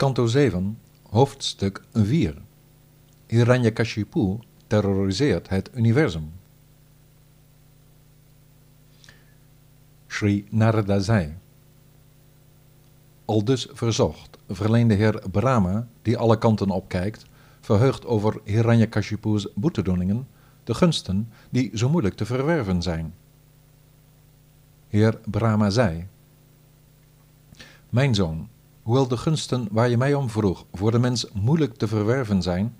Kanto 7, hoofdstuk 4. Hiranyakashipu terroriseert het universum. Sri Narada zei. Al dus verzocht, verleende heer Brahma, die alle kanten opkijkt, verheugd over Hiranyakashipu's boetedoeningen, de gunsten die zo moeilijk te verwerven zijn. Heer Brahma zei: Mijn zoon, hoewel de gunsten waar je mij om vroeg voor de mens moeilijk te verwerven zijn,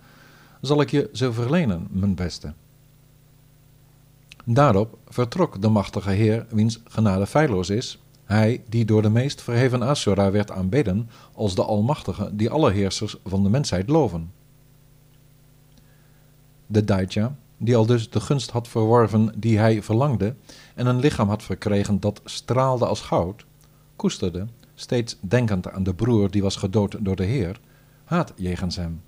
zal ik je ze verlenen, mijn beste. Daarop vertrok de machtige Heer, wiens genade feilloos is, hij die door de meest verheven Asura werd aanbeden als de Almachtige die alle heersers van de mensheid loven. De Daitya, die al dus de gunst had verworven die hij verlangde en een lichaam had verkregen dat straalde als goud, koesterde, steeds denkend aan de broer die was gedood door de Heer, haat jegens hem.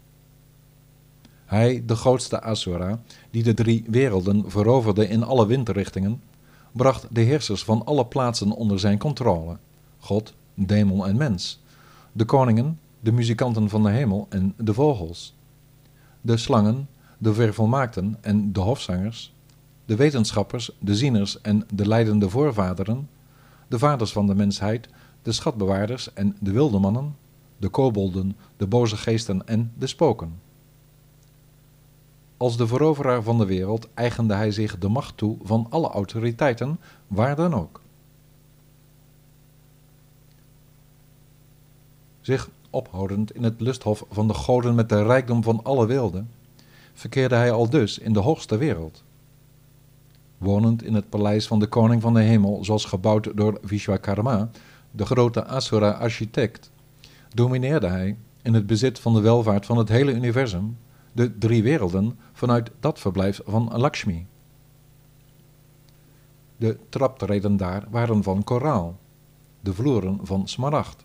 Hij, de grootste Asura, die de drie werelden veroverde in alle windrichtingen, bracht de heersers van alle plaatsen onder zijn controle: God, demon en mens, de koningen, de muzikanten van de hemel en de vogels, de slangen, de vervolmaakten en de hofzangers, de wetenschappers, de zieners en de leidende voorvaderen, de vaders van de mensheid, de schatbewaarders en de wilde mannen, de kobolden, de boze geesten en de spoken. Als de veroveraar van de wereld eigende hij zich de macht toe van alle autoriteiten, waar dan ook. Zich ophoudend in het lusthof van de goden met de rijkdom van alle wilden, verkeerde hij al dus in de hoogste wereld. Wonend in het paleis van de koning van de hemel, zoals gebouwd door Vishwakarma, de grote Asura-architect, domineerde hij, in het bezit van de welvaart van het hele universum, de drie werelden vanuit dat verblijf van Lakshmi. De traptreden daar waren van koraal, de vloeren van smaragd,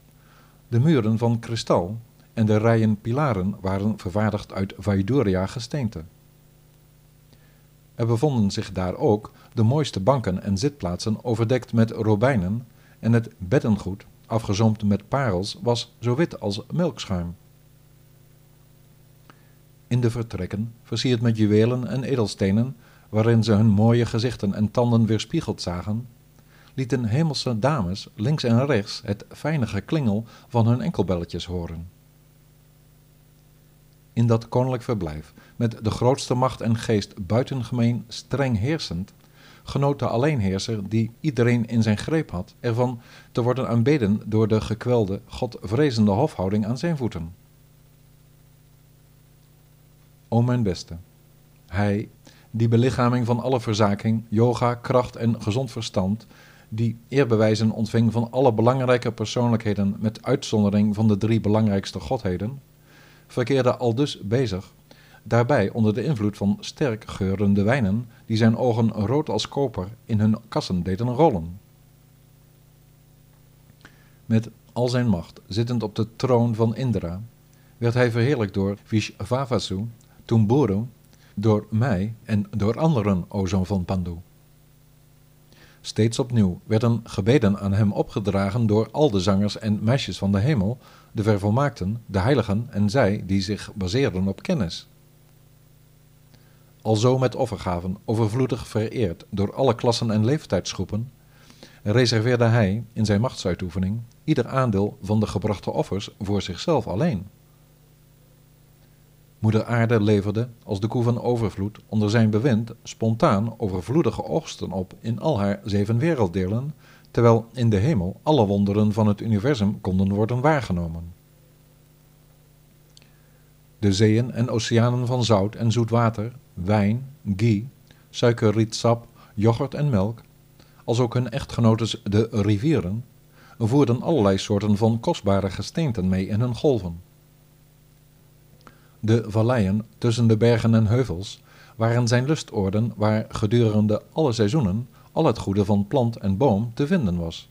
de muren van kristal en de rijen pilaren waren vervaardigd uit Vaidurya gesteente. Er bevonden zich daar ook de mooiste banken en zitplaatsen overdekt met robijnen en het beddengoed, afgezoomd met parels, was zo wit als melkschuim. In de vertrekken, versierd met juwelen en edelstenen, waarin ze hun mooie gezichten en tanden weerspiegeld zagen, lieten hemelse dames links en rechts het fijne geklingel van hun enkelbelletjes horen. In dat koninklijk verblijf, met de grootste macht en geest buitengemeen streng heersend, genoot de alleenheerser, die iedereen in zijn greep had, ervan te worden aanbeden door de gekwelde, godvrezende hofhouding aan zijn voeten. O mijn beste, hij, die belichaming van alle verzaking, yoga, kracht en gezond verstand, die eerbewijzen ontving van alle belangrijke persoonlijkheden met uitzondering van de drie belangrijkste godheden, verkeerde al dus bezig daarbij onder de invloed van sterk geurende wijnen, die zijn ogen rood als koper in hun kassen deden rollen. Met al zijn macht, zittend op de troon van Indra, werd hij verheerlijkt door Vishvavasu, Tumburu, door mij en door anderen, o van Pandu. Steeds opnieuw werden gebeden aan hem opgedragen door al de zangers en meisjes van de hemel, de vervolmaakten, de heiligen en zij die zich baseerden op kennis alzo met offergaven overvloedig vereerd door alle klassen en leeftijdsgroepen, reserveerde hij in zijn machtsuitoefening ieder aandeel van de gebrachte offers voor zichzelf alleen. Moeder Aarde leverde, als de koe van overvloed, onder zijn bewind spontaan overvloedige oogsten op in al haar zeven werelddelen, terwijl in de hemel alle wonderen van het universum konden worden waargenomen. De zeeën en oceanen van zout en zoet water wijn, ghee, suikerrietsap, yoghurt en melk, als ook hun echtgenotes de rivieren, voerden allerlei soorten van kostbare gesteenten mee in hun golven. De valleien tussen de bergen en heuvels waren zijn lustoorden waar gedurende alle seizoenen al het goede van plant en boom te vinden was.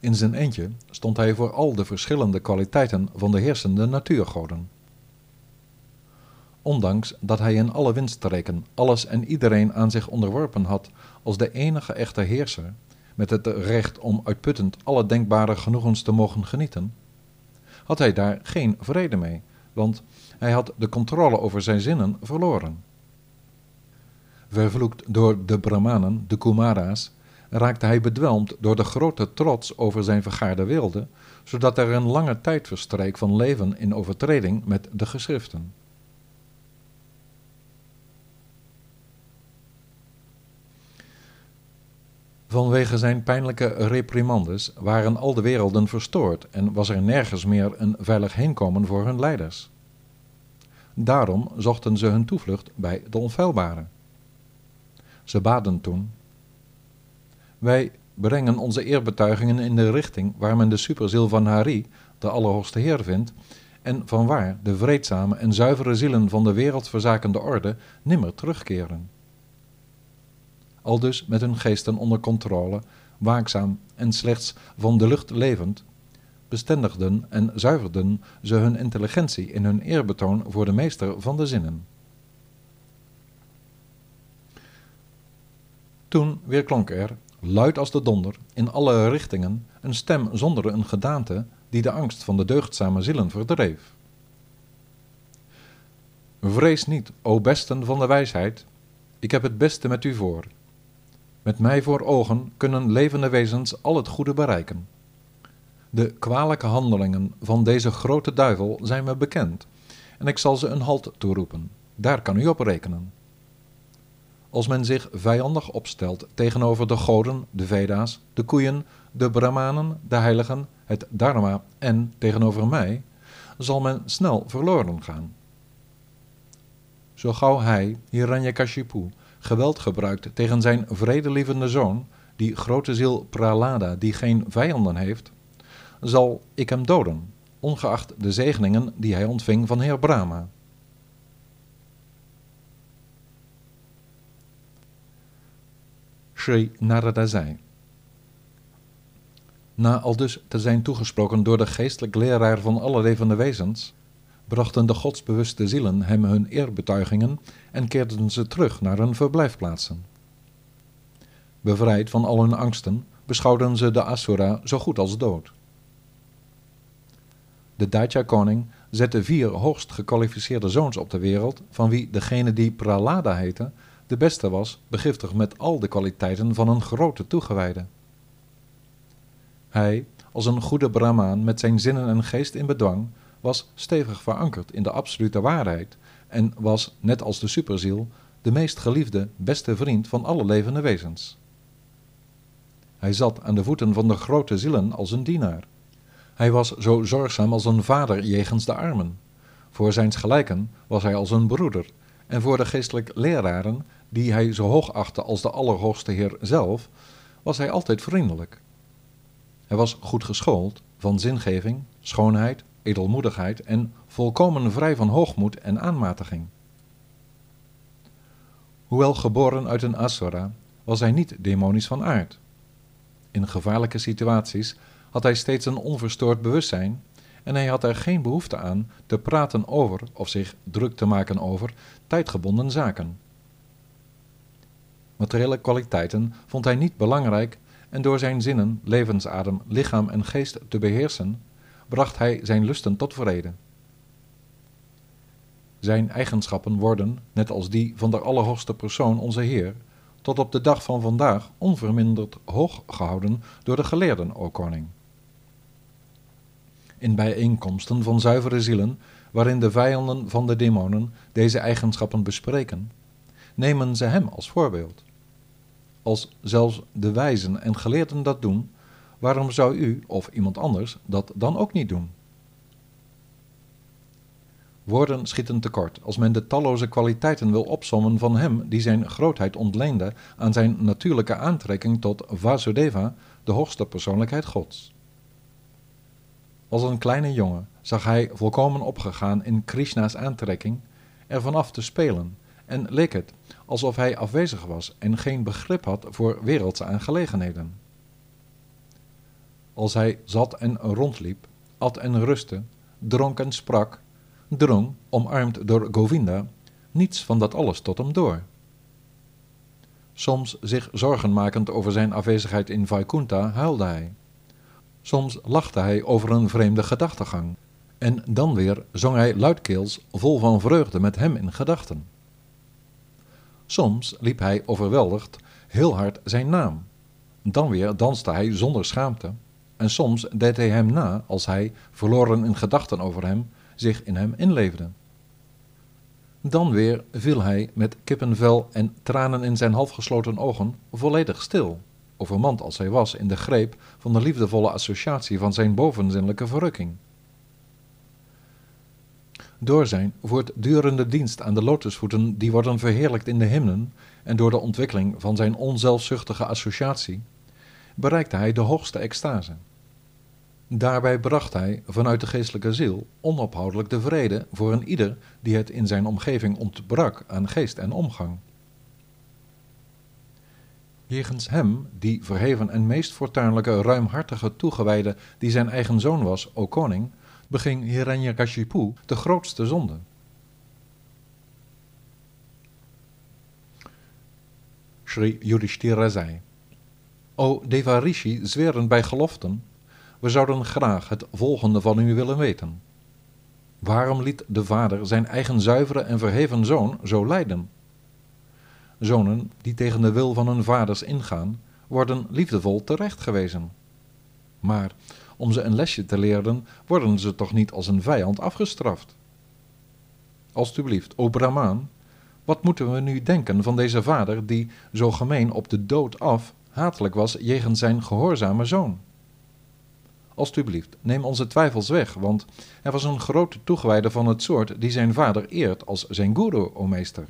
In zijn eentje stond hij voor al de verschillende kwaliteiten van de heersende natuurgoden ondanks dat hij in alle windstreken alles en iedereen aan zich onderworpen had als de enige echte heerser, met het recht om uitputtend alle denkbare genoegens te mogen genieten, had hij daar geen vrede mee, want hij had de controle over zijn zinnen verloren. Vervloekt door de Brahmanen, de Kumara's, raakte hij bedwelmd door de grote trots over zijn vergaarde wilde, zodat er een lange tijd verstreek van leven in overtreding met de geschriften. Vanwege zijn pijnlijke reprimandes waren al de werelden verstoord en was er nergens meer een veilig heenkomen voor hun leiders. Daarom zochten ze hun toevlucht bij de onfeilbare. Ze baden toen: Wij brengen onze eerbetuigingen in de richting waar men de superziel van Hari, de Allerhoogste Heer, vindt, en vanwaar de vreedzame en zuivere zielen van de wereldverzakende orde nimmer terugkeren aldus met hun geesten onder controle, waakzaam en slechts van de lucht levend, bestendigden en zuiverden ze hun intelligentie in hun eerbetoon voor de meester van de zinnen. Toen weerklonk er, luid als de donder, in alle richtingen, een stem zonder een gedaante die de angst van de deugdzame zielen verdreef. Vrees niet, o besten van de wijsheid, ik heb het beste met u voor. Met mij voor ogen kunnen levende wezens al het goede bereiken. De kwalijke handelingen van deze grote duivel zijn me bekend, en ik zal ze een halt toeroepen. Daar kan u op rekenen. Als men zich vijandig opstelt tegenover de goden, de Veda's, de koeien, de Brahmanen, de heiligen, het Dharma en tegenover mij, zal men snel verloren gaan. Zo gauw hij, Hiranyakashipu, geweld gebruikt tegen zijn vredelievende zoon, die grote ziel Pralada, die geen vijanden heeft, zal ik hem doden, ongeacht de zegeningen die hij ontving van Heer Brahma. Sri Narada zei. Na al dus te zijn toegesproken door de geestelijk leraar van alle levende wezens, brachten de godsbewuste zielen hem hun eerbetuigingen en keerden ze terug naar hun verblijfplaatsen. Bevrijd van al hun angsten, beschouwden ze de Asura zo goed als dood. De Daitya-koning zette vier hoogst gekwalificeerde zoons op de wereld, van wie degene die Pralada heette, de beste was, begiftigd met al de kwaliteiten van een grote toegewijde. Hij, als een goede Brahmaan met zijn zinnen en geest in bedwang, was stevig verankerd in de absolute waarheid en was, net als de superziel, de meest geliefde, beste vriend van alle levende wezens. Hij zat aan de voeten van de grote zielen als een dienaar. Hij was zo zorgzaam als een vader jegens de armen. Voor zijns gelijken was hij als een broeder, en voor de geestelijk leraren, die hij zo hoog achtte als de Allerhoogste Heer zelf, was hij altijd vriendelijk. Hij was goed geschoold, van zingeving, schoonheid, edelmoedigheid en volkomen vrij van hoogmoed en aanmatiging. Hoewel geboren uit een Asura, was hij niet demonisch van aard. In gevaarlijke situaties had hij steeds een onverstoord bewustzijn en hij had er geen behoefte aan te praten over of zich druk te maken over tijdgebonden zaken. Materiële kwaliteiten vond hij niet belangrijk en door zijn zinnen, levensadem, lichaam en geest te beheersen, bracht hij zijn lusten tot vrede. Zijn eigenschappen worden, net als die van de Allerhoogste Persoon, onze Heer, tot op de dag van vandaag onverminderd hoog gehouden door de geleerden, o koning. In bijeenkomsten van zuivere zielen, waarin de vijanden van de demonen deze eigenschappen bespreken, nemen ze hem als voorbeeld. Als zelfs de wijzen en geleerden dat doen, Waarom zou u of iemand anders dat dan ook niet doen? Woorden schieten tekort als men de talloze kwaliteiten wil opsommen van hem die zijn grootheid ontleende aan zijn natuurlijke aantrekking tot Vasudeva, de hoogste persoonlijkheid Gods. Als een kleine jongen zag hij volkomen opgegaan in Krishna's aantrekking er vanaf te spelen en leek het alsof hij afwezig was en geen begrip had voor wereldse aangelegenheden als hij zat en rondliep, at en rustte, dronk en sprak, drong, omarmd door Govinda, niets van dat alles tot hem door. Soms zich zorgen makend over zijn afwezigheid in Vaikunta, huilde hij. Soms lachte hij over een vreemde gedachtegang, En dan weer zong hij luidkeels vol van vreugde met hem in gedachten. Soms liep hij overweldigd heel hard zijn naam. Dan weer danste hij zonder schaamte. En soms deed hij hem na als hij, verloren in gedachten over hem, zich in hem inleefde. Dan weer viel hij met kippenvel en tranen in zijn halfgesloten ogen volledig stil, overmand als hij was in de greep van de liefdevolle associatie van zijn bovenzinnelijke verrukking. Door zijn voortdurende dienst aan de lotusvoeten die worden verheerlijkt in de hymnen en door de ontwikkeling van zijn onzelfzuchtige associatie, bereikte hij de hoogste extase. Daarbij bracht hij vanuit de geestelijke ziel onophoudelijk de vrede voor een ieder die het in zijn omgeving ontbrak aan geest en omgang. Jegens hem, die verheven en meest fortuinlijke, ruimhartige toegewijde die zijn eigen zoon was, o koning, beging Hiranyakashipu de grootste zonde. Sri Yudhishthira zei, O Devarishi, zweren bij geloften, we zouden graag het volgende van u willen weten. Waarom liet de vader zijn eigen zuivere en verheven zoon zo lijden? Zonen die tegen de wil van hun vaders ingaan, worden liefdevol terechtgewezen. Maar om ze een lesje te leren, worden ze toch niet als een vijand afgestraft? Alsjeblieft, o Brahmaan, wat moeten we nu denken van deze vader die, zo gemeen op de dood af, hatelijk was jegens zijn gehoorzame zoon? Alsjeblieft, neem onze twijfels weg, want hij was een grote toegewijde van het soort die zijn vader eert als zijn guru, o meester.